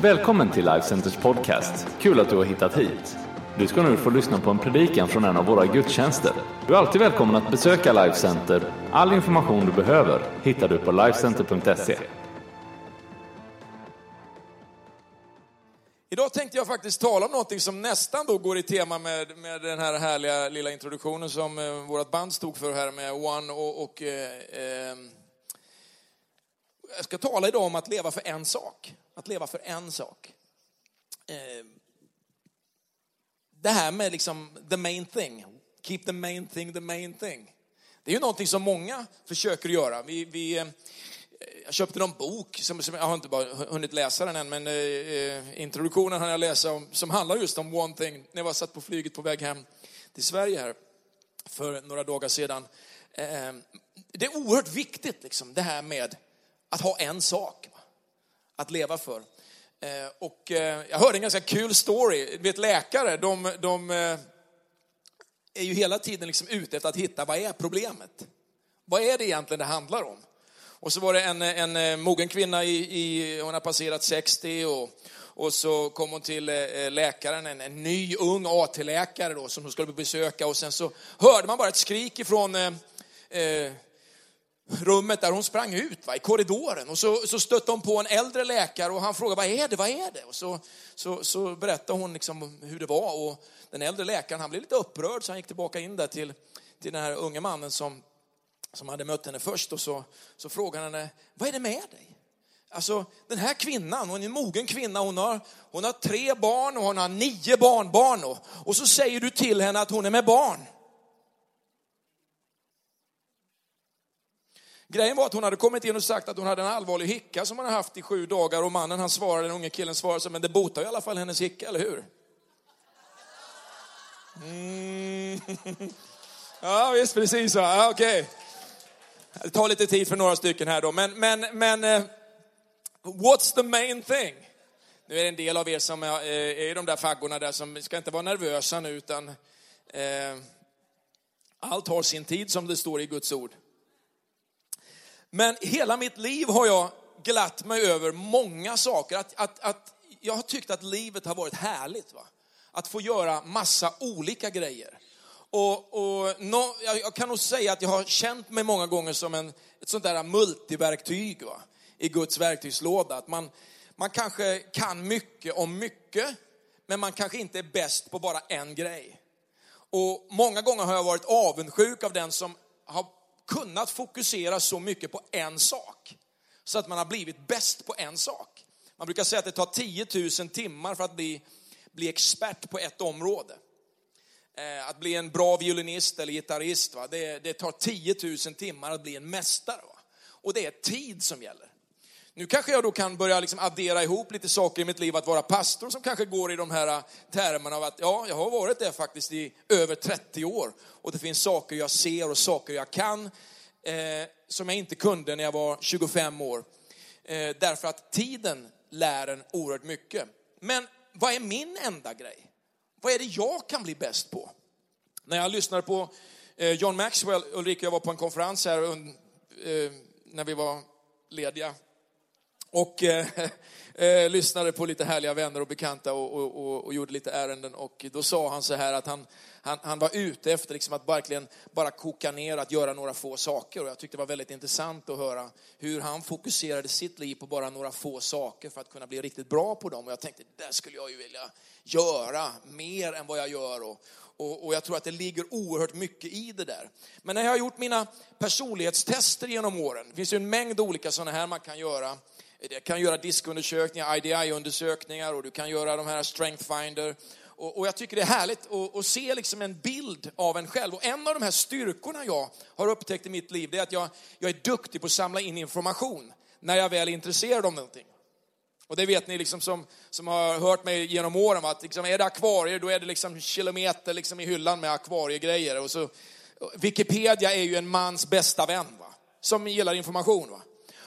Välkommen till Life Centers podcast. Kul att du har hittat hit. Du ska nu få lyssna på en predikan från en av våra gudstjänster. Du är alltid välkommen att besöka Life Center. All information du behöver hittar du på lifecenter.se. Idag tänkte jag faktiskt tala om någonting som nästan då går i tema med, med den här härliga lilla introduktionen som eh, vårt band stod för här med One och, och eh, eh, jag ska tala idag om att leva för en sak. Att leva för en sak. Eh, det här med liksom the main thing. Keep the main thing the main thing. Det är ju någonting som många försöker göra. Vi, vi, eh, jag köpte någon bok, som, som, jag har inte bara hunnit läsa den än, men eh, introduktionen har jag läsa om, som handlar just om one thing. När jag var satt på flyget på väg hem till Sverige här för några dagar sedan. Eh, eh det är oerhört viktigt, liksom, det här med att ha en sak att leva för. Eh, och eh, jag hörde en ganska kul story. Vet, läkare, de, de eh, är ju hela tiden liksom ute efter att hitta vad är problemet? Vad är det egentligen det handlar om? Och så var det en, en mogen kvinna, i, i, hon har passerat 60 och, och så kom hon till läkaren, en, en ny ung AT-läkare då som hon skulle besöka och sen så hörde man bara ett skrik ifrån eh, rummet där hon sprang ut, va, i korridoren. Och så, så stötte hon på en äldre läkare och han frågade, vad är det, vad är det? Och så, så, så berättade hon liksom hur det var. Och den äldre läkaren han blev lite upprörd så han gick tillbaka in där till, till den här unge mannen som, som hade mött henne först. Och så, så frågade han henne, vad är det med dig? Alltså den här kvinnan, hon är en mogen kvinna, hon har, hon har tre barn och hon har nio barnbarn. Och, och så säger du till henne att hon är med barn. Grejen var att hon hade kommit in och sagt att hon hade en allvarlig hicka som hon hade haft i sju dagar och mannen han svarade, den unge killen svarade så, men det botar i alla fall hennes hicka, eller hur? Mm. Ja visst, precis så. Ja, Okej. Okay. Det tar lite tid för några stycken här då, men, men, men eh, what's the main thing? Nu är det en del av er som är, är i de där faggorna där som ska inte vara nervösa nu utan eh, allt har sin tid som det står i Guds ord. Men hela mitt liv har jag glatt mig över många saker. Att, att, att jag har tyckt att livet har varit härligt. Va? Att få göra massa olika grejer. Och, och no, jag kan nog säga att jag har känt mig många gånger som en, ett sånt där multiverktyg va? i Guds verktygslåda. Att man, man kanske kan mycket om mycket, men man kanske inte är bäst på bara en grej. Och många gånger har jag varit avundsjuk av den som har kunnat fokusera så mycket på en sak. Så att man har blivit bäst på en sak. Man brukar säga att det tar 10 000 timmar för att bli, bli expert på ett område. Eh, att bli en bra violinist eller gitarrist, va? Det, det tar 10 000 timmar att bli en mästare. Va? Och det är tid som gäller. Nu kanske jag då kan börja liksom addera ihop lite saker i mitt liv att vara pastor som kanske går i de här äh, termerna av att ja, jag har varit det faktiskt i över 30 år och det finns saker jag ser och saker jag kan eh, som jag inte kunde när jag var 25 år. Eh, därför att tiden lär en oerhört mycket. Men vad är min enda grej? Vad är det jag kan bli bäst på? När jag lyssnade på eh, John Maxwell, Ulrika och jag var på en konferens här eh, när vi var lediga och eh, eh, lyssnade på lite härliga vänner och bekanta och, och, och, och, gjorde lite ärenden. Och då sa han så här att han, han, han var ute efter liksom att verkligen bara koka ner, att göra några få saker. Och jag tyckte det var väldigt intressant att höra hur han fokuserade sitt liv på bara några få saker för att kunna bli riktigt bra på dem. Och jag tänkte, det skulle jag ju vilja göra mer än vad jag gör. Och, och, och, jag tror att det ligger oerhört mycket i det där. Men när jag har gjort mina personlighetstester genom åren, det finns ju en mängd olika sådana här man kan göra. Du kan göra diskundersökningar, IDI-undersökningar och du kan göra de här Strength Finder. Och, och jag tycker det är härligt att, att, se liksom en bild av en själv. Och en av de här styrkorna jag har upptäckt i mitt liv, det är att jag, jag är duktig på att samla in information när jag väl är intresserad av någonting. Och det vet ni liksom som, som har hört mig genom åren, att liksom är det akvarier då är det liksom kilometer liksom i hyllan med akvariegrejer. Och så, Wikipedia är ju en mans bästa vän, va? som gillar information. Va?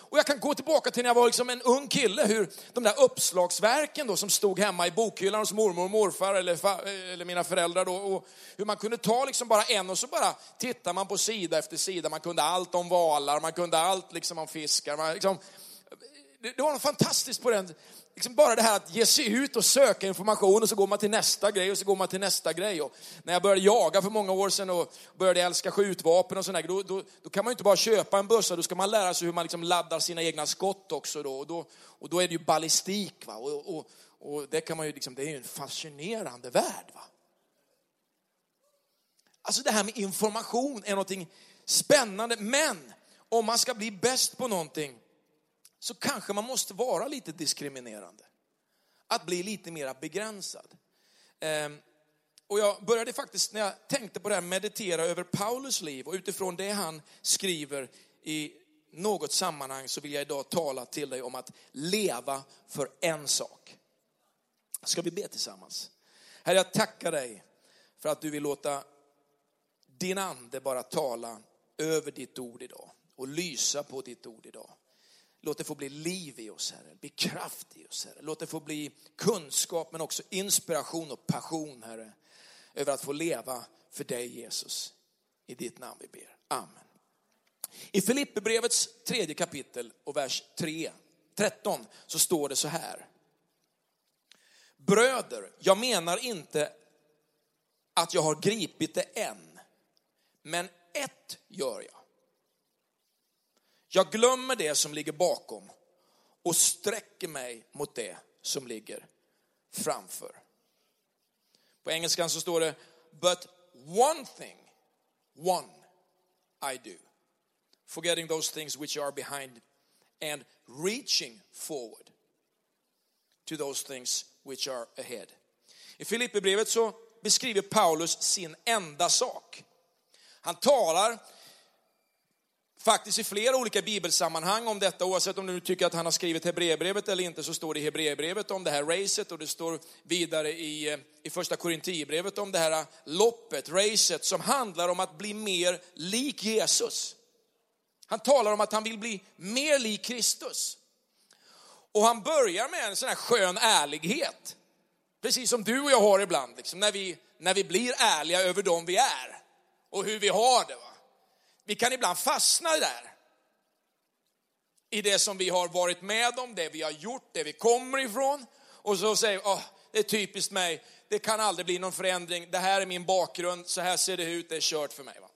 Och jag kan gå tillbaka till när jag var liksom en ung kille, hur de där uppslagsverken då som stod hemma i bokhyllan hos mormor och morfar eller, eller mina föräldrar då, och hur man kunde ta liksom bara en och så bara tittar man på sida efter sida. Man kunde allt om valar, man kunde allt liksom om fiskar. Man liksom, det, det var något fantastiskt på den. Liksom bara det här att ge sig ut och söka information och så går man till nästa grej och så går man till nästa grej. Och när jag började jaga för många år sedan och började älska skjutvapen och sådär, då, då, då kan man ju inte bara köpa en bössa, då ska man lära sig hur man liksom laddar sina egna skott också. Då. Och, då, och då är det ju ballistik. Va? Och, och, och det, kan man ju liksom, det är ju en fascinerande värld. Va? Alltså det här med information är någonting spännande, men om man ska bli bäst på någonting så kanske man måste vara lite diskriminerande. Att bli lite mer begränsad. Ehm, och jag började faktiskt, när jag tänkte på det här, meditera över Paulus liv och utifrån det han skriver i något sammanhang så vill jag idag tala till dig om att leva för en sak. Ska vi be tillsammans? Herre, jag tackar dig för att du vill låta din ande bara tala över ditt ord idag och lysa på ditt ord idag. Låt det få bli liv i oss, Herre. Bli kraft i oss, Herre. Låt det få bli kunskap, men också inspiration och passion, Herre. Över att få leva för dig, Jesus. I ditt namn vi ber. Amen. I Filipperbrevets tredje kapitel och vers 3, 13 så står det så här. Bröder, jag menar inte att jag har gripit det än, men ett gör jag. Jag glömmer det som ligger bakom och sträcker mig mot det som ligger framför. På engelskan så står det, but one thing, one I do. Forgetting those things which are behind and reaching forward to those things which are ahead. I Filipperbrevet så beskriver Paulus sin enda sak. Han talar faktiskt i flera olika bibelsammanhang om detta, oavsett om du tycker att han har skrivit Hebreerbrevet eller inte, så står det i Hebreerbrevet om det här racet och det står vidare i, eh, i första Korinthierbrevet om det här loppet, racet, som handlar om att bli mer lik Jesus. Han talar om att han vill bli mer lik Kristus. Och han börjar med en sån här skön ärlighet. Precis som du och jag har ibland, liksom, när, vi, när vi blir ärliga över dem vi är och hur vi har det. Va? Vi kan ibland fastna där. I det som vi har varit med om, det vi har gjort, det vi kommer ifrån. Och så säger vi, oh, det är typiskt mig, det kan aldrig bli någon förändring, det här är min bakgrund, så här ser det ut, det är kört för mig. Va?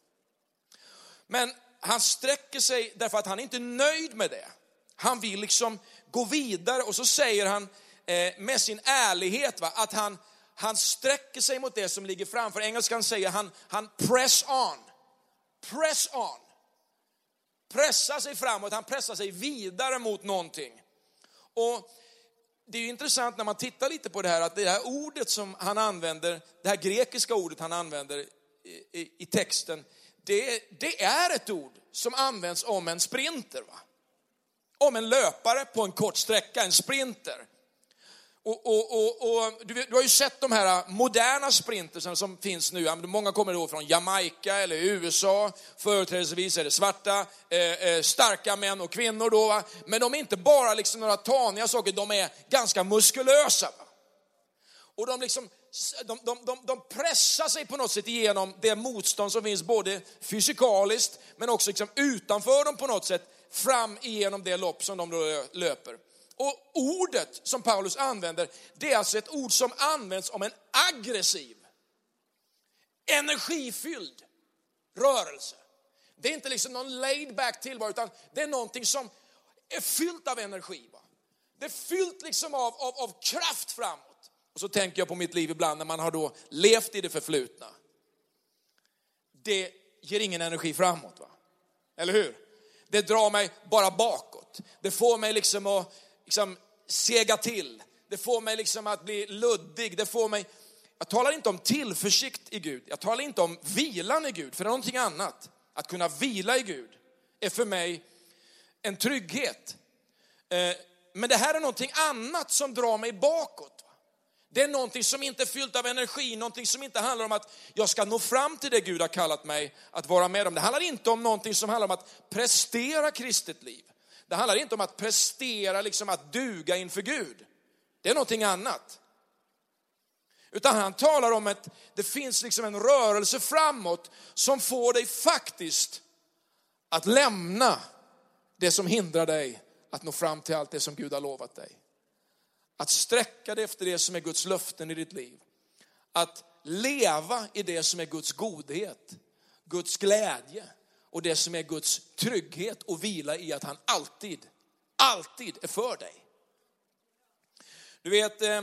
Men han sträcker sig därför att han är inte nöjd med det. Han vill liksom gå vidare och så säger han eh, med sin ärlighet va, att han, han sträcker sig mot det som ligger framför. Engelskan säger han, han press on press on. Pressa sig framåt, han pressar sig vidare mot någonting. Och det är intressant när man tittar lite på det här, att det här ordet som han använder, det här grekiska ordet han använder i, i, i texten, det, det, är ett ord som används om en sprinter. Va? Om en löpare på en kort sträcka, en sprinter. Och, och, och, och du, du, har ju sett de här moderna sprintersen som finns nu. Många kommer då från Jamaica eller USA. Företrädesvis är det svarta, eh, eh, starka män och kvinnor då. Va? Men de är inte bara liksom några taniga saker, de är ganska muskulösa. Va? Och de, liksom, de, de, de, de pressar sig på något sätt igenom det motstånd som finns både fysikaliskt men också liksom utanför dem på något sätt fram igenom det lopp som de eh, löper. Och ordet som Paulus använder, det är alltså ett ord som används om en aggressiv, energifylld rörelse. Det är inte liksom någon laid back tillvaro, utan det är någonting som är fyllt av energi. Va? Det är fyllt liksom av, av, av kraft framåt. Och så tänker jag på mitt liv ibland när man har då levt i det förflutna. Det ger ingen energi framåt, va? eller hur? Det drar mig bara bakåt. Det får mig liksom att liksom sega till. Det får mig liksom att bli luddig. Det får mig, jag talar inte om tillförsikt i Gud. Jag talar inte om vilan i Gud, för det är någonting annat. Att kunna vila i Gud är för mig en trygghet. Eh, men det här är någonting annat som drar mig bakåt. Det är någonting som inte är fyllt av energi, någonting som inte handlar om att jag ska nå fram till det Gud har kallat mig att vara med om. Det handlar inte om någonting som handlar om att prestera kristet liv. Det handlar inte om att prestera, liksom att duga inför Gud. Det är någonting annat. Utan han talar om att det finns liksom en rörelse framåt som får dig faktiskt att lämna det som hindrar dig att nå fram till allt det som Gud har lovat dig. Att sträcka dig efter det som är Guds löften i ditt liv. Att leva i det som är Guds godhet, Guds glädje och det som är Guds trygghet och vila i att han alltid, alltid är för dig. Du vet, eh,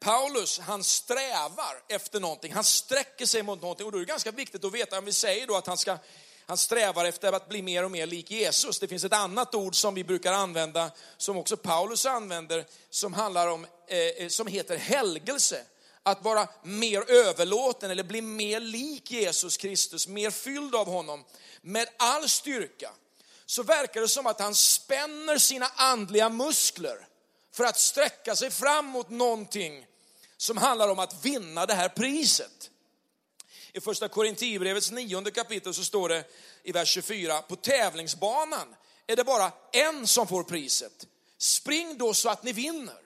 Paulus, han strävar efter någonting, han sträcker sig mot någonting och då är det ganska viktigt att veta, om vi säger då att han ska han strävar efter att bli mer och mer lik Jesus. Det finns ett annat ord som vi brukar använda, som också Paulus använder, som handlar om, eh, eh som heter helgelse. Att vara mer överlåten eller bli mer lik Jesus Kristus, mer fylld av honom med all styrka. Så verkar det som att han spänner sina andliga muskler för att sträcka sig fram mot någonting som handlar om att vinna det här priset. I första Korinthierbrevets nionde kapitel så står det i vers 24, på tävlingsbanan är det bara en som får priset. Spring då så att ni vinner.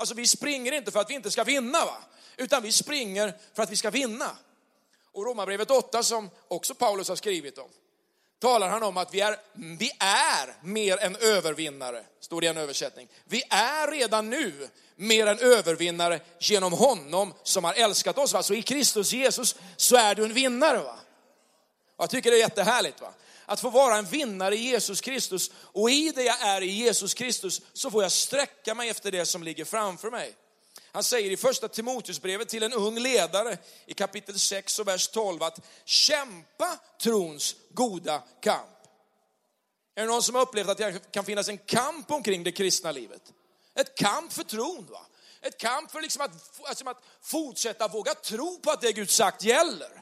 Alltså vi springer inte för att vi inte ska vinna, va? utan vi springer för att vi ska vinna. Och Romarbrevet 8 som också Paulus har skrivit om, talar han om att vi är, vi är mer än övervinnare, står det i en översättning. Vi är redan nu mer än övervinnare genom honom som har älskat oss. Va? Så i Kristus Jesus så är du en vinnare. Va? Jag tycker det är jättehärligt. Va? Att få vara en vinnare i Jesus Kristus och i det jag är i Jesus Kristus så får jag sträcka mig efter det som ligger framför mig. Han säger i första Timoteusbrevet till en ung ledare i kapitel 6 och vers 12 att kämpa trons goda kamp. Är det någon som har upplevt att det kan finnas en kamp omkring det kristna livet? Ett kamp för tron. Va? Ett kamp för liksom att, alltså att fortsätta våga tro på att det Gud sagt gäller.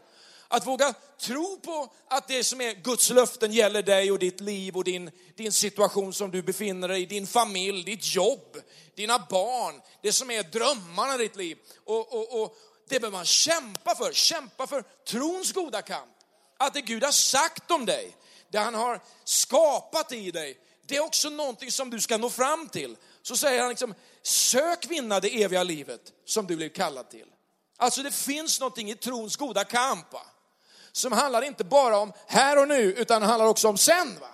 Att våga tro på att det som är Guds löften gäller dig och ditt liv och din, din situation som du befinner dig i, din familj, ditt jobb, dina barn, det som är drömmarna i ditt liv. Och, och, och det behöver man kämpa för, kämpa för trons goda kamp. Att det Gud har sagt om dig, det han har skapat i dig, det är också någonting som du ska nå fram till. Så säger han liksom, sök vinna det eviga livet som du blev kallad till. Alltså det finns någonting i trons goda kamp. Va? Som handlar inte bara om här och nu, utan handlar också om sen. Va?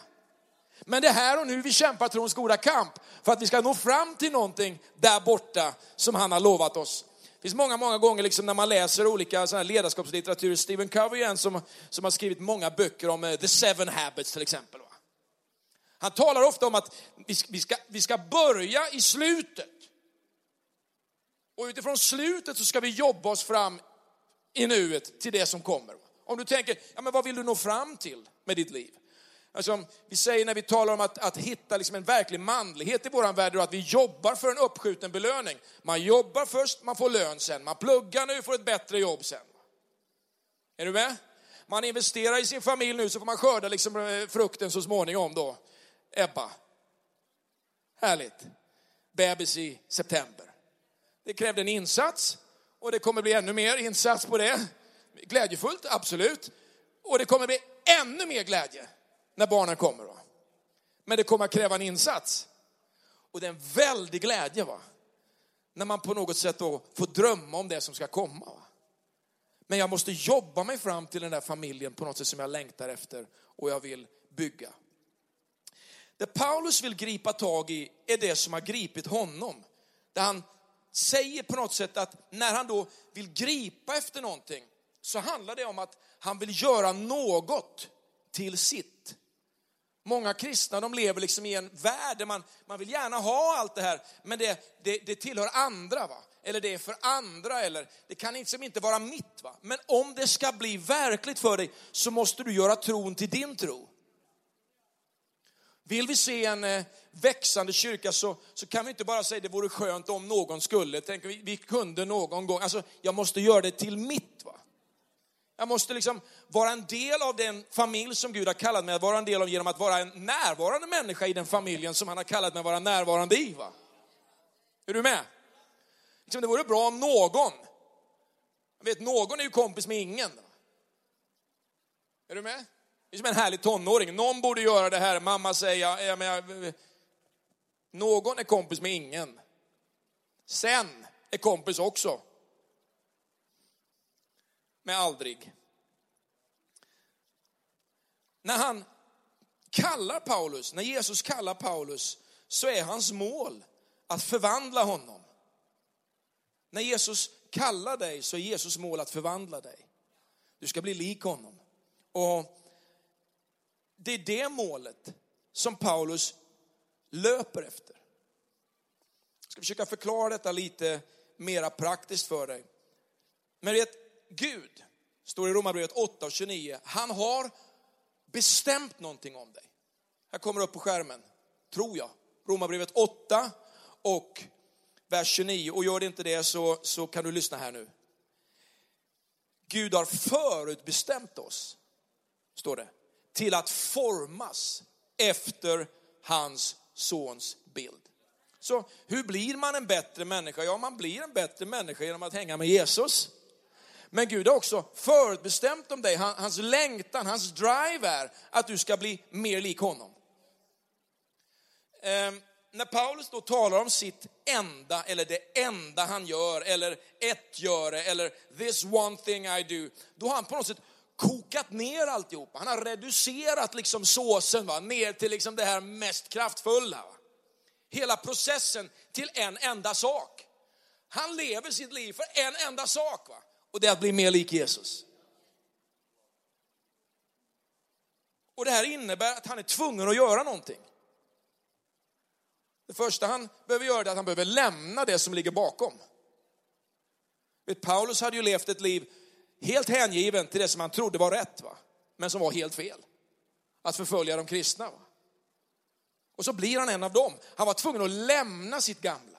Men det är här och nu vi kämpar trons goda kamp för att vi ska nå fram till någonting där borta som han har lovat oss. Det finns många, många gånger liksom när man läser olika såna ledarskapslitteratur, Stephen Covey är en som, som har skrivit många böcker om eh, The Seven Habits till exempel. Va? Han talar ofta om att vi ska, vi, ska, vi ska börja i slutet. Och utifrån slutet så ska vi jobba oss fram i nuet till det som kommer. Om du tänker, ja men vad vill du nå fram till med ditt liv? Alltså, vi säger när vi talar om att, att hitta liksom en verklig manlighet i vår värld, att vi jobbar för en uppskjuten belöning. Man jobbar först, man får lön sen. Man pluggar nu, får ett bättre jobb sen. Är du med? Man investerar i sin familj nu så får man skörda liksom eh, frukten så småningom då. Ebba. Härligt. Bebis i september. Det krävde en insats och det kommer bli ännu mer insats på det. Glädjefullt, absolut. Och det kommer bli ännu mer glädje när barnen kommer. Då. Men det kommer att kräva en insats. Och det är en väldig glädje va? när man på något sätt då får drömma om det som ska komma. Va? Men jag måste jobba mig fram till den där familjen på något sätt som jag längtar efter och jag vill bygga. Det Paulus vill gripa tag i är det som har gripit honom. Där han säger på något sätt att när han då vill gripa efter någonting så handlar det om att han vill göra något till sitt. Många kristna de lever liksom i en värld där man, man vill gärna ha allt det här, men det, det, det tillhör andra. Va? Eller det är för andra, eller det kan liksom inte vara mitt. Va? Men om det ska bli verkligt för dig så måste du göra tron till din tro. Vill vi se en eh, växande kyrka så, så kan vi inte bara säga det vore skönt om någon skulle. Tänk, vi, vi kunde någon gång. Alltså, jag måste göra det till mitt. Va? Jag måste liksom vara en del av den familj som Gud har kallat mig att vara en del av genom att vara en närvarande människa i den familjen som han har kallat mig att vara närvarande i. Va? Är du med? Liksom det vore bra om någon, jag vet någon är ju kompis med ingen. Är du med? Det är som en härlig tonåring, någon borde göra det här, mamma säger, ja, men jag, någon är kompis med ingen. Sen är kompis också med aldrig. När han kallar Paulus, när Jesus kallar Paulus, så är hans mål att förvandla honom. När Jesus kallar dig så är Jesus mål att förvandla dig. Du ska bli lik honom. Och det är det målet som Paulus löper efter. Jag ska försöka förklara detta lite mera praktiskt för dig. Men vet, Gud, står i Romarbrevet 8 och 29, han har bestämt någonting om dig. Här kommer det upp på skärmen, tror jag. Romarbrevet 8 och vers 29. Och gör det inte det så, så kan du lyssna här nu. Gud har förutbestämt oss, står det, till att formas efter hans sons bild. Så hur blir man en bättre människa? Ja, man blir en bättre människa genom att hänga med Jesus. Men Gud har också förutbestämt om dig, hans längtan, hans drive är att du ska bli mer lik honom. Ehm, när Paulus då talar om sitt enda, eller det enda han gör, eller ett göre, eller this one thing I do, då har han på något sätt kokat ner alltihopa. Han har reducerat liksom såsen va, ner till liksom det här mest kraftfulla. Va. Hela processen till en enda sak. Han lever sitt liv för en enda sak va? Och det är att bli mer lik Jesus. Och det här innebär att han är tvungen att göra någonting. Det första han behöver göra är att han behöver lämna det som ligger bakom. Vet, Paulus hade ju levt ett liv helt hängiven till det som han trodde var rätt, va? men som var helt fel. Att förfölja de kristna. Va? Och så blir han en av dem. Han var tvungen att lämna sitt gamla.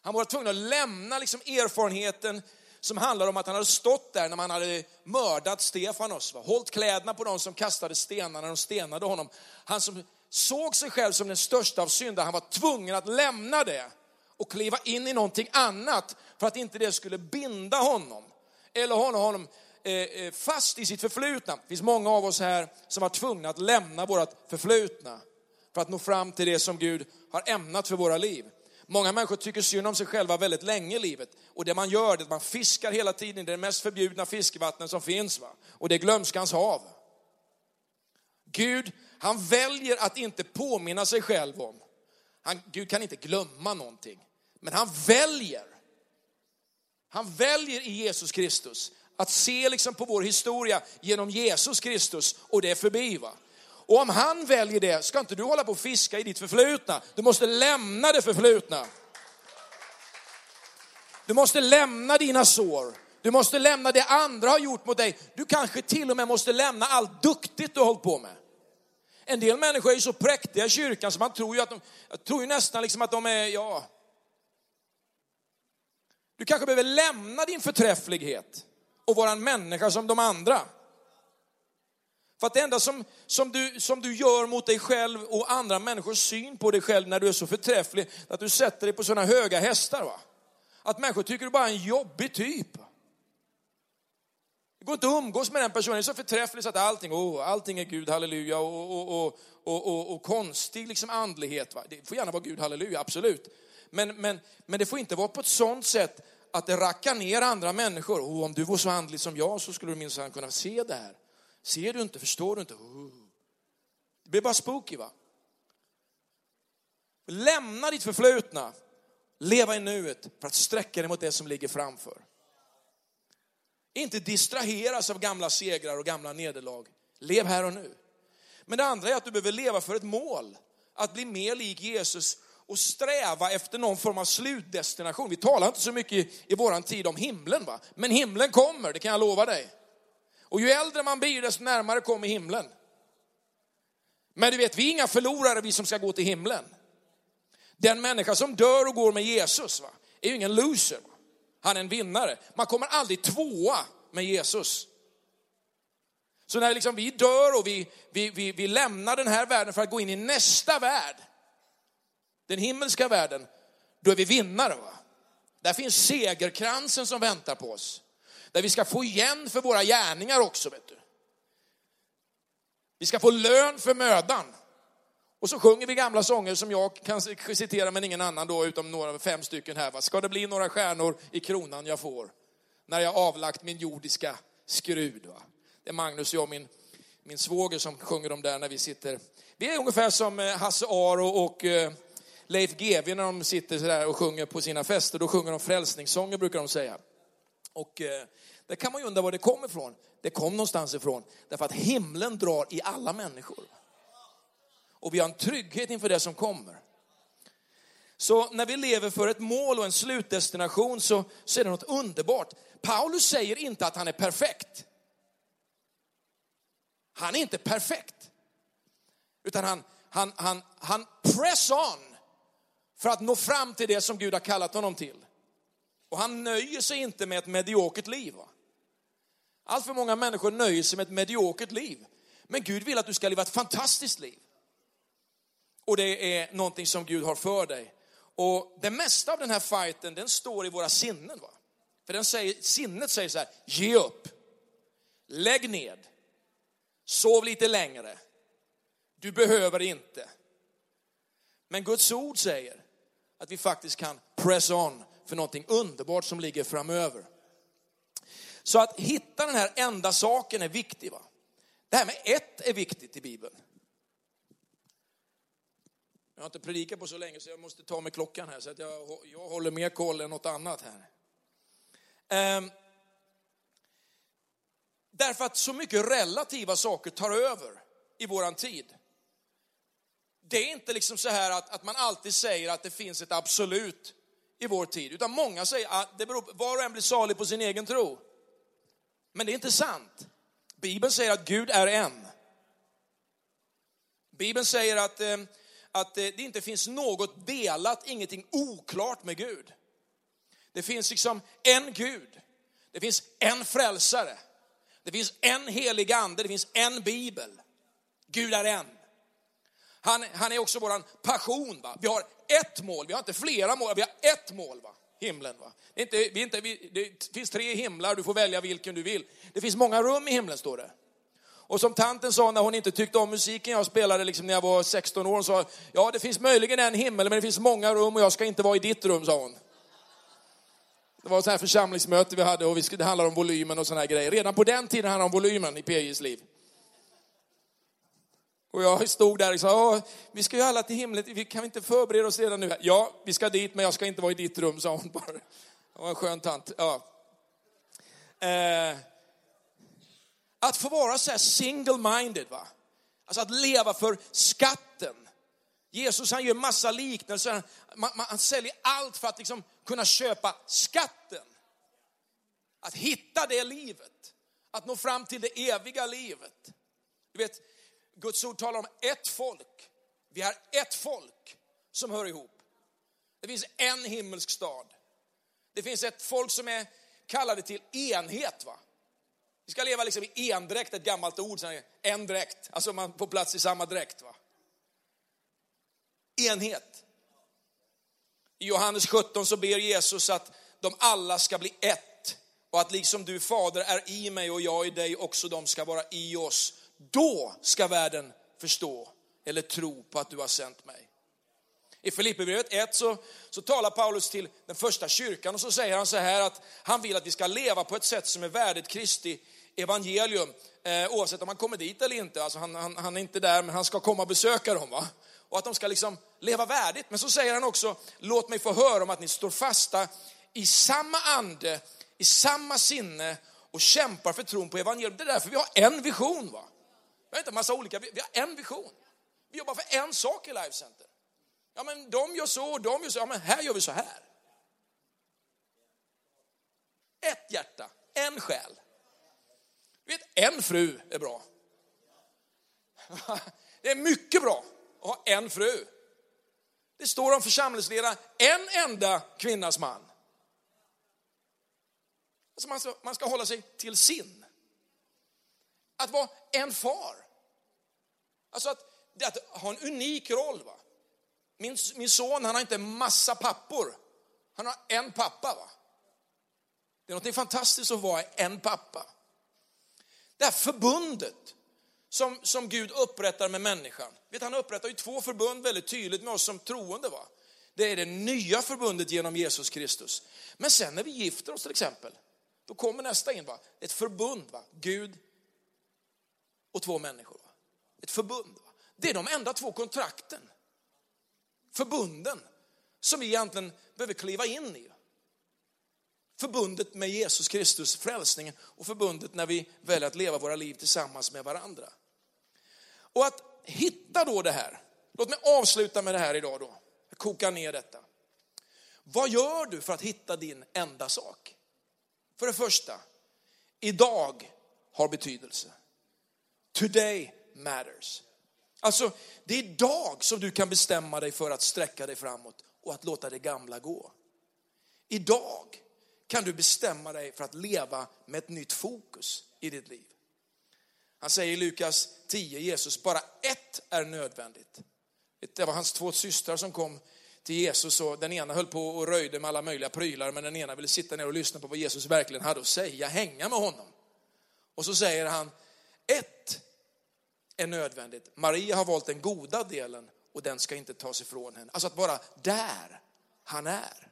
Han var tvungen att lämna liksom erfarenheten som handlar om att han hade stått där när man hade mördat Stefanos, va? hållit kläderna på de som kastade stenarna när de stenade honom. Han som såg sig själv som den största av syndare, han var tvungen att lämna det och kliva in i någonting annat för att inte det skulle binda honom eller hålla honom eh, eh, fast i sitt förflutna. Det finns många av oss här som var tvungna att lämna vårt förflutna för att nå fram till det som Gud har ämnat för våra liv. Många människor tycker synd om sig själva väldigt länge i livet. Och det man gör är att man fiskar hela tiden i det mest förbjudna fiskevattnet som finns. Va? Och det är glömskans hav. Gud, han väljer att inte påminna sig själv om. Han, Gud kan inte glömma någonting. Men han väljer. Han väljer i Jesus Kristus att se liksom på vår historia genom Jesus Kristus och det är förbi. Va? Och om han väljer det, ska inte du hålla på och fiska i ditt förflutna. Du måste lämna det förflutna. Du måste lämna dina sår. Du måste lämna det andra har gjort mot dig. Du kanske till och med måste lämna allt duktigt du har hållit på med. En del människor är ju så präktiga i kyrkan så man tror ju, att de, jag tror ju nästan liksom att de är, ja. Du kanske behöver lämna din förträfflighet och vara en människa som de andra. För att det enda som, som, du, som du gör mot dig själv och andra människors syn på dig själv när du är så förträfflig, att du sätter dig på sådana höga hästar. Va? Att människor tycker du bara är en jobbig typ. Det går inte att umgås med den personen, det är så förträfflig så att allting, oh, allting är Gud, halleluja, och, och, och, och, och konstig liksom andlighet. Va? Det får gärna vara Gud, halleluja, absolut. Men, men, men det får inte vara på ett sådant sätt att det rackar ner andra människor. Oh, om du var så andlig som jag så skulle du minsann kunna se det här. Ser du inte, förstår du inte? Uh. Det blir bara spooky va? Lämna ditt förflutna, leva i nuet för att sträcka dig mot det som ligger framför. Inte distraheras av gamla segrar och gamla nederlag. Lev här och nu. Men det andra är att du behöver leva för ett mål. Att bli mer lik Jesus och sträva efter någon form av slutdestination. Vi talar inte så mycket i, i vår tid om himlen, va? men himlen kommer, det kan jag lova dig. Och ju äldre man blir, desto närmare kommer himlen. Men du vet, vi är inga förlorare, vi som ska gå till himlen. Den människa som dör och går med Jesus va, är ju ingen loser. Va? Han är en vinnare. Man kommer aldrig tvåa med Jesus. Så när liksom vi dör och vi, vi, vi, vi lämnar den här världen för att gå in i nästa värld, den himmelska världen, då är vi vinnare. Va? Där finns segerkransen som väntar på oss. Där vi ska få igen för våra gärningar också. Vet du. Vi ska få lön för mödan. Och så sjunger vi gamla sånger som jag kan citera men ingen annan då utom några, fem stycken här. Va? Ska det bli några stjärnor i kronan jag får när jag avlagt min jordiska skrud. Va? Det är Magnus och jag, min, min svåger som sjunger dem där när vi sitter. Vi är ungefär som eh, Hasse Aro och eh, Leif GW när de sitter sådär och sjunger på sina fester. Då sjunger de frälsningssånger brukar de säga. Och eh, där kan man ju undra var det kommer ifrån. Det kom någonstans ifrån. Därför att himlen drar i alla människor. Och vi har en trygghet inför det som kommer. Så när vi lever för ett mål och en slutdestination så, så är det något underbart. Paulus säger inte att han är perfekt. Han är inte perfekt. Utan han, han, han, han press on för att nå fram till det som Gud har kallat honom till. Och han nöjer sig inte med ett mediokert liv. Allt för många människor nöjer sig med ett mediokert liv. Men Gud vill att du ska leva ett fantastiskt liv. Och det är någonting som Gud har för dig. Och det mesta av den här fighten, den står i våra sinnen. Va? För den säger, sinnet säger så här, ge upp, lägg ned, sov lite längre, du behöver inte. Men Guds ord säger att vi faktiskt kan press on för någonting underbart som ligger framöver. Så att hitta den här enda saken är viktig. Va? Det här med ett är viktigt i Bibeln. Jag har inte predikat på så länge så jag måste ta med klockan här så att jag, jag håller mer koll än något annat här. Ehm, därför att så mycket relativa saker tar över i våran tid. Det är inte liksom så här att, att man alltid säger att det finns ett absolut i vår tid, utan många säger att det beror, på, var och en blir salig på sin egen tro. Men det är inte sant. Bibeln säger att Gud är en. Bibeln säger att eh, att eh, det inte finns något delat, ingenting oklart med Gud. Det finns liksom en Gud. Det finns en frälsare. Det finns en helig ande, det finns en bibel. Gud är en. Han, han är också våran passion. Va? Vi har ett mål, vi har inte flera mål, vi har ett mål. Va? Himlen. Va? Det, är inte, vi inte, vi, det finns tre himlar, du får välja vilken du vill. Det finns många rum i himlen, står det. Och som tanten sa när hon inte tyckte om musiken jag spelade liksom när jag var 16 år, hon sa, ja det finns möjligen en himmel men det finns många rum och jag ska inte vara i ditt rum, sa hon. Det var ett här församlingsmöte vi hade och det handlade om volymen och sådana här grejer. Redan på den tiden handlade det om volymen i PJs liv. Och jag stod där och sa, vi ska ju alla till himlen, vi kan vi inte förbereda oss redan nu? Ja, vi ska dit men jag ska inte vara i ditt rum, sa hon bara. Det var en skön tant. Ja. Eh. Att få vara så här single-minded, va? Alltså att leva för skatten. Jesus han gör massa liknelser, man, man, han säljer allt för att liksom kunna köpa skatten. Att hitta det livet, att nå fram till det eviga livet. Du vet, Guds ord talar om ett folk. Vi är ett folk som hör ihop. Det finns en himmelsk stad. Det finns ett folk som är kallade till enhet. Va? Vi ska leva liksom i endräkt, ett gammalt ord, en dräkt, alltså man får plats i samma dräkt. Va? Enhet. I Johannes 17 så ber Jesus att de alla ska bli ett och att liksom du fader är i mig och jag i dig också de ska vara i oss. Då ska världen förstå eller tro på att du har sänt mig. I Filipperbrevet 1 så, så talar Paulus till den första kyrkan och så säger han så här att han vill att vi ska leva på ett sätt som är värdigt Kristi evangelium, eh, oavsett om han kommer dit eller inte. Alltså han, han, han, är inte där, men han ska komma och besöka dem. Va? Och att de ska liksom leva värdigt. Men så säger han också, låt mig få höra om att ni står fasta i samma ande, i samma sinne och kämpar för tron på evangelium. Det är därför vi har en vision. Va? Vi har inte en massa olika, vi, har en vision. Vi jobbar för en sak i Life Center. Ja men de gör så, och de gör så, ja men här gör vi så här. Ett hjärta, en själ. Du Vet, en fru är bra. Det är mycket bra att ha en fru. Det står om församlingsledare, en enda kvinnas man. Alltså man, ska, man ska hålla sig till sin. Att vara en far. Alltså att, att ha en unik roll. Va? Min, min son han har inte massa pappor. Han har en pappa. va. Det är något fantastiskt att vara en pappa. Det här förbundet som, som Gud upprättar med människan. Vet, han upprättar ju två förbund väldigt tydligt med oss som troende. Va? Det är det nya förbundet genom Jesus Kristus. Men sen när vi gifter oss till exempel, då kommer nästa in. Va? Ett förbund. Va? Gud och två människor. Ett förbund. Det är de enda två kontrakten, förbunden, som vi egentligen behöver kliva in i. Förbundet med Jesus Kristus, frälsningen och förbundet när vi väljer att leva våra liv tillsammans med varandra. Och att hitta då det här, låt mig avsluta med det här idag då, koka ner detta. Vad gör du för att hitta din enda sak? För det första, idag har betydelse. Today matters. Alltså, det är idag som du kan bestämma dig för att sträcka dig framåt och att låta det gamla gå. Idag kan du bestämma dig för att leva med ett nytt fokus i ditt liv. Han säger i Lukas 10, Jesus, bara ett är nödvändigt. Det var hans två systrar som kom till Jesus och den ena höll på och röjde med alla möjliga prylar men den ena ville sitta ner och lyssna på vad Jesus verkligen hade att säga, hänga med honom. Och så säger han, ett är nödvändigt. Maria har valt den goda delen och den ska inte tas ifrån henne. Alltså att vara där han är.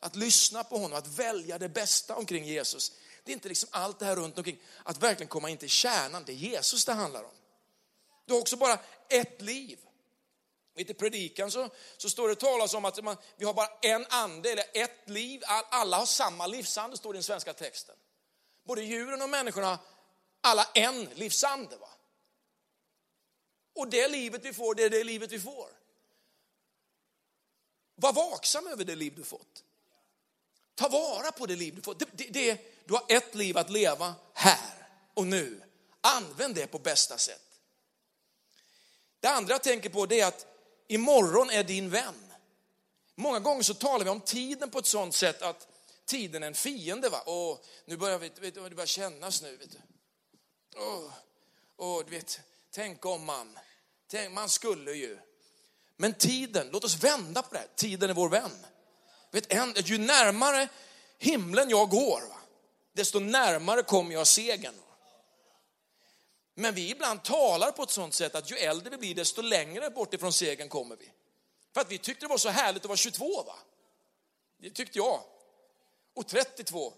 Att lyssna på honom, att välja det bästa omkring Jesus. Det är inte liksom allt det här runt omkring. Att verkligen komma in till kärnan, det är Jesus det handlar om. Du har också bara ett liv. I predikan så, så står det talas om att man, vi har bara en ande, eller ett liv. Alla har samma livsande, står det i den svenska texten. Både djuren och människorna, alla en livsande. Va? Och det livet vi får, det är det livet vi får. Var vaksam över det liv du fått. Ta vara på det liv du fått. Det, det, det, du har ett liv att leva här och nu. Använd det på bästa sätt. Det andra jag tänker på det är att imorgon är din vän. Många gånger så talar vi om tiden på ett sånt sätt att tiden är en fiende. Va? Och nu börjar vi, vet, det börjar kännas nu. Vet du. Oh, oh, du vet, tänk om man, tänk, man skulle ju. Men tiden, låt oss vända på det här. Tiden är vår vän. Vet, en, ju närmare himlen jag går, va? desto närmare kommer jag segern. Men vi ibland talar på ett sånt sätt att ju äldre vi blir, desto längre bort ifrån segern kommer vi. För att vi tyckte det var så härligt att vara 22, va? Det tyckte jag. Och 32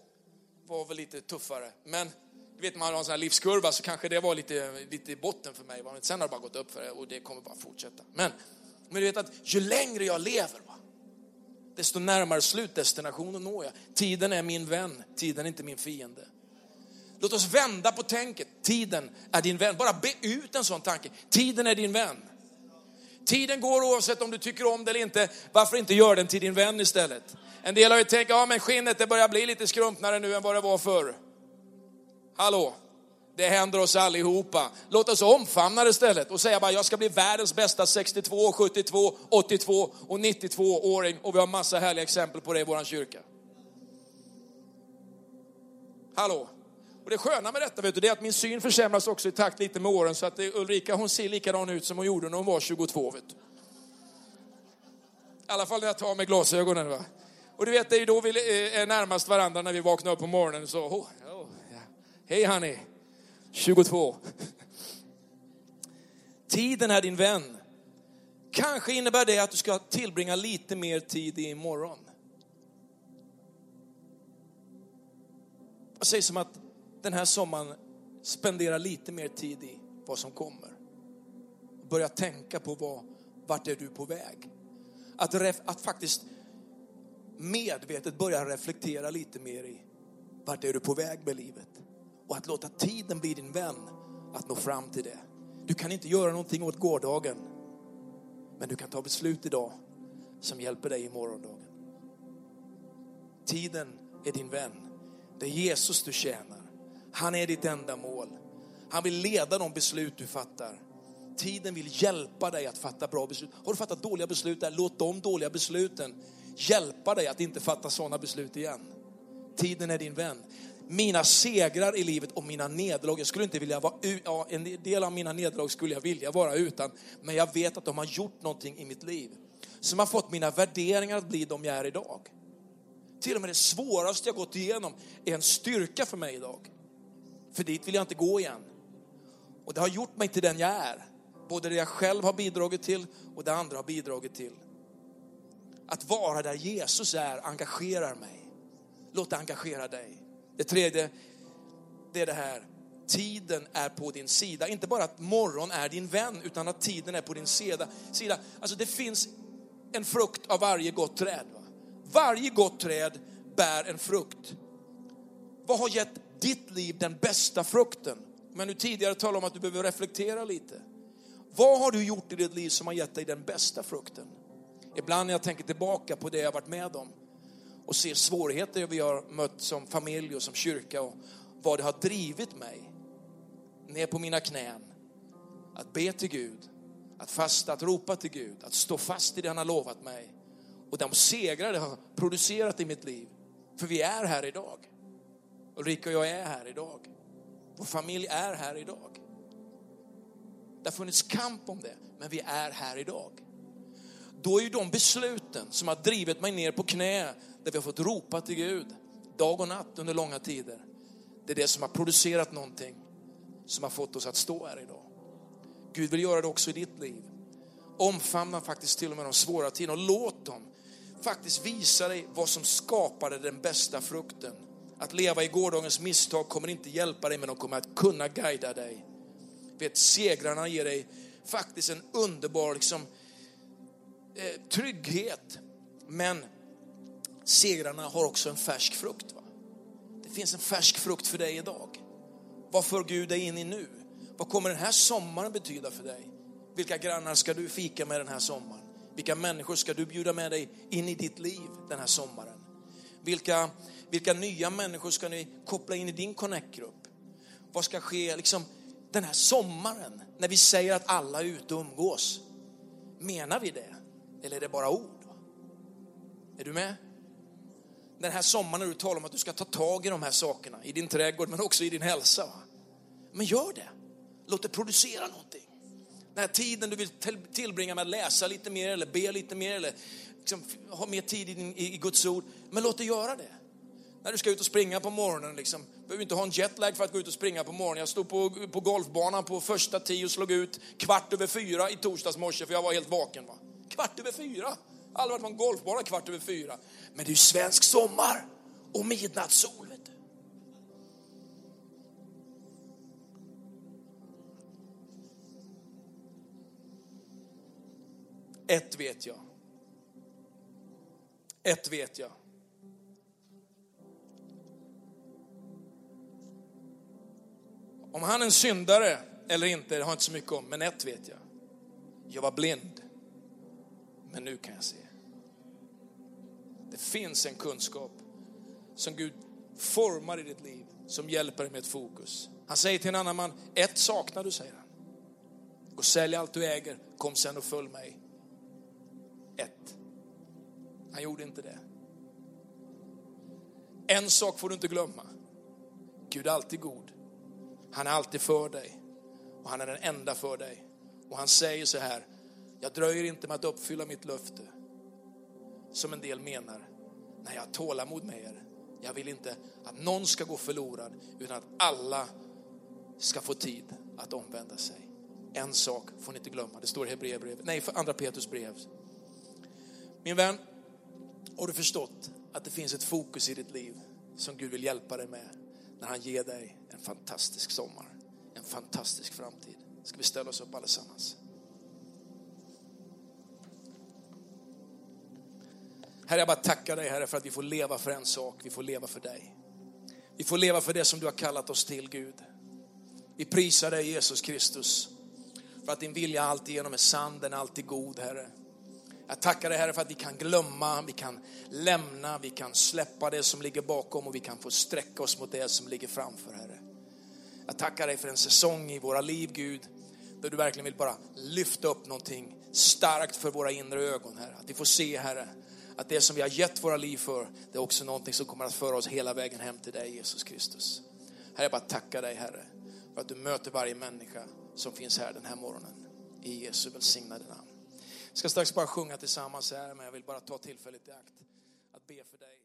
var väl lite tuffare. Men vet, man har en sån här livskurva så kanske det var lite, lite i botten för mig. Sen har det bara gått upp för det och det kommer bara fortsätta. Men, men du vet att ju längre jag lever, va? desto närmare slutdestinationen når jag. Tiden är min vän, tiden är inte min fiende. Låt oss vända på tänket. Tiden är din vän. Bara be ut en sån tanke. Tiden är din vän. Tiden går oavsett om du tycker om det eller inte. Varför inte göra den till din vän istället? En del har ju tänkt, ja men skinnet det börjar bli lite skrumpnare nu än vad det var förr. Hallå? Det händer oss allihopa. Låt oss omfamna det istället och säga bara, jag ska bli världens bästa 62, 72, 82 och 92-åring. Och vi har massa härliga exempel på det i vår kyrka. Hallå? Och det sköna med detta vet du, det är att min syn försämras också i takt lite med åren. Så att Ulrika hon ser likadan ut som hon gjorde när hon var 22. Vet du. I alla fall när jag tar med glasögonen. Va? Och du vet, det är ju då vi eh, är närmast varandra när vi vaknar upp på morgonen. Så, oh. Hej honey, 22. Tiden är din vän. Kanske innebär det att du ska tillbringa lite mer tid i morgon. Jag säger som att den här sommaren spendera lite mer tid i vad som kommer. Börja tänka på vad, vart är du på väg? Att, ref, att faktiskt medvetet börja reflektera lite mer i vart är du på väg med livet? Och att låta tiden bli din vän att nå fram till det. Du kan inte göra någonting åt gårdagen, men du kan ta beslut idag som hjälper dig i morgondagen. Tiden är din vän. Det är Jesus du tjänar. Han är ditt enda mål. Han vill leda de beslut du fattar. Tiden vill hjälpa dig att fatta bra beslut. Har du fattat dåliga beslut där, låt de dåliga besluten hjälpa dig att inte fatta sådana beslut igen. Tiden är din vän. Mina segrar i livet och mina nederlag, jag skulle inte vilja vara ja, en del av mina nederlag skulle jag vilja vara utan, men jag vet att de har gjort någonting i mitt liv som har fått mina värderingar att bli de jag är idag. Till och med det svåraste jag gått igenom är en styrka för mig idag. För dit vill jag inte gå igen. Och det har gjort mig till den jag är. Både det jag själv har bidragit till och det andra har bidragit till. Att vara där Jesus är engagerar mig. Låt det engagera dig. Det tredje, det är det här. tiden är på din sida. Inte bara att morgon är din vän, utan att tiden är på din sida. Alltså det finns en frukt av varje gott träd. Va? Varje gott träd bär en frukt. Vad har gett ditt liv den bästa frukten? Men nu tidigare talade om att du behöver reflektera lite. Vad har du gjort i ditt liv som har gett dig den bästa frukten? Ibland när jag tänker tillbaka på det jag varit med om och ser svårigheter vi har mött som familj och som kyrka och vad det har drivit mig ner på mina knän att be till Gud, att fasta, att ropa till Gud, att stå fast i det han har lovat mig och de segrar det har producerat i mitt liv. För vi är här idag. Ulrika och jag är här idag. Vår familj är här idag. Det har funnits kamp om det, men vi är här idag. Då är ju de besluten som har drivit mig ner på knä, där vi har fått ropa till Gud, dag och natt under långa tider. Det är det som har producerat någonting som har fått oss att stå här idag. Gud vill göra det också i ditt liv. Omfamna faktiskt till och med de svåra tiderna och låt dem faktiskt visa dig vad som skapade den bästa frukten. Att leva i gårdagens misstag kommer inte hjälpa dig, men de kommer att kunna guida dig. Vet, segrarna ger dig faktiskt en underbar liksom, eh, trygghet. Men segrarna har också en färsk frukt. Va? Det finns en färsk frukt för dig idag. Vad för Gud dig in i nu? Vad kommer den här sommaren betyda för dig? Vilka grannar ska du fika med den här sommaren? Vilka människor ska du bjuda med dig in i ditt liv den här sommaren? Vilka, vilka nya människor ska ni koppla in i din connect-grupp? Vad ska ske liksom, den här sommaren när vi säger att alla är ute och umgås? Menar vi det? Eller är det bara ord? Är du med? Den här sommaren när du talar om att du ska ta tag i de här sakerna, i din trädgård men också i din hälsa. Men gör det. Låt det producera någonting. Den här tiden du vill tillbringa med att läsa lite mer eller be lite mer eller liksom ha mer tid i, i Guds ord. Men låt det göra det. När du ska ut och springa på morgonen, liksom, behöver inte ha en jetlag för att gå ut och springa på morgonen. Jag stod på, på golfbanan på första tio och slog ut kvart över fyra i torsdags morse för jag var helt vaken. Va? Kvart över fyra. Aldrig varit på en golfbana kvart över fyra. Men det är ju svensk sommar och midnattssol. Vet du. Ett vet jag. Ett vet jag. Om han är en syndare eller inte, det har jag inte så mycket om, men ett vet jag. Jag var blind, men nu kan jag se. Det finns en kunskap som Gud formar i ditt liv, som hjälper dig med ett fokus. Han säger till en annan man, ett saknar du, säger han. Gå och sälj allt du äger, kom sen och följ mig. Ett. Han gjorde inte det. En sak får du inte glömma. Gud är alltid god. Han är alltid för dig. Och han är den enda för dig. Och han säger så här, jag dröjer inte med att uppfylla mitt löfte. Som en del menar. Nej, jag har tålamod med er. Jag vill inte att någon ska gå förlorad, utan att alla ska få tid att omvända sig. En sak får ni inte glömma, det står i Hebreerbrevet, nej, för andra Petrus brev. Min vän, har du förstått att det finns ett fokus i ditt liv som Gud vill hjälpa dig med när han ger dig en fantastisk sommar, en fantastisk framtid. Ska vi ställa oss upp allesammans? Herre, jag bara tackar dig Herre för att vi får leva för en sak, vi får leva för dig. Vi får leva för det som du har kallat oss till Gud. Vi prisar dig Jesus Kristus för att din vilja alltid genom är sann, den är alltid god Herre. Jag tackar dig Herre för att vi kan glömma, vi kan lämna, vi kan släppa det som ligger bakom och vi kan få sträcka oss mot det som ligger framför Herre. Jag tackar dig för en säsong i våra liv Gud, där du verkligen vill bara lyfta upp någonting starkt för våra inre ögon Herre. Att vi får se Herre, att det som vi har gett våra liv för, det är också någonting som kommer att föra oss hela vägen hem till dig Jesus Kristus. Herre, jag bara tackar dig Herre, för att du möter varje människa som finns här den här morgonen. I Jesu välsignade namn. Jag ska strax bara sjunga tillsammans här, men jag vill bara ta tillfället i akt att be för dig.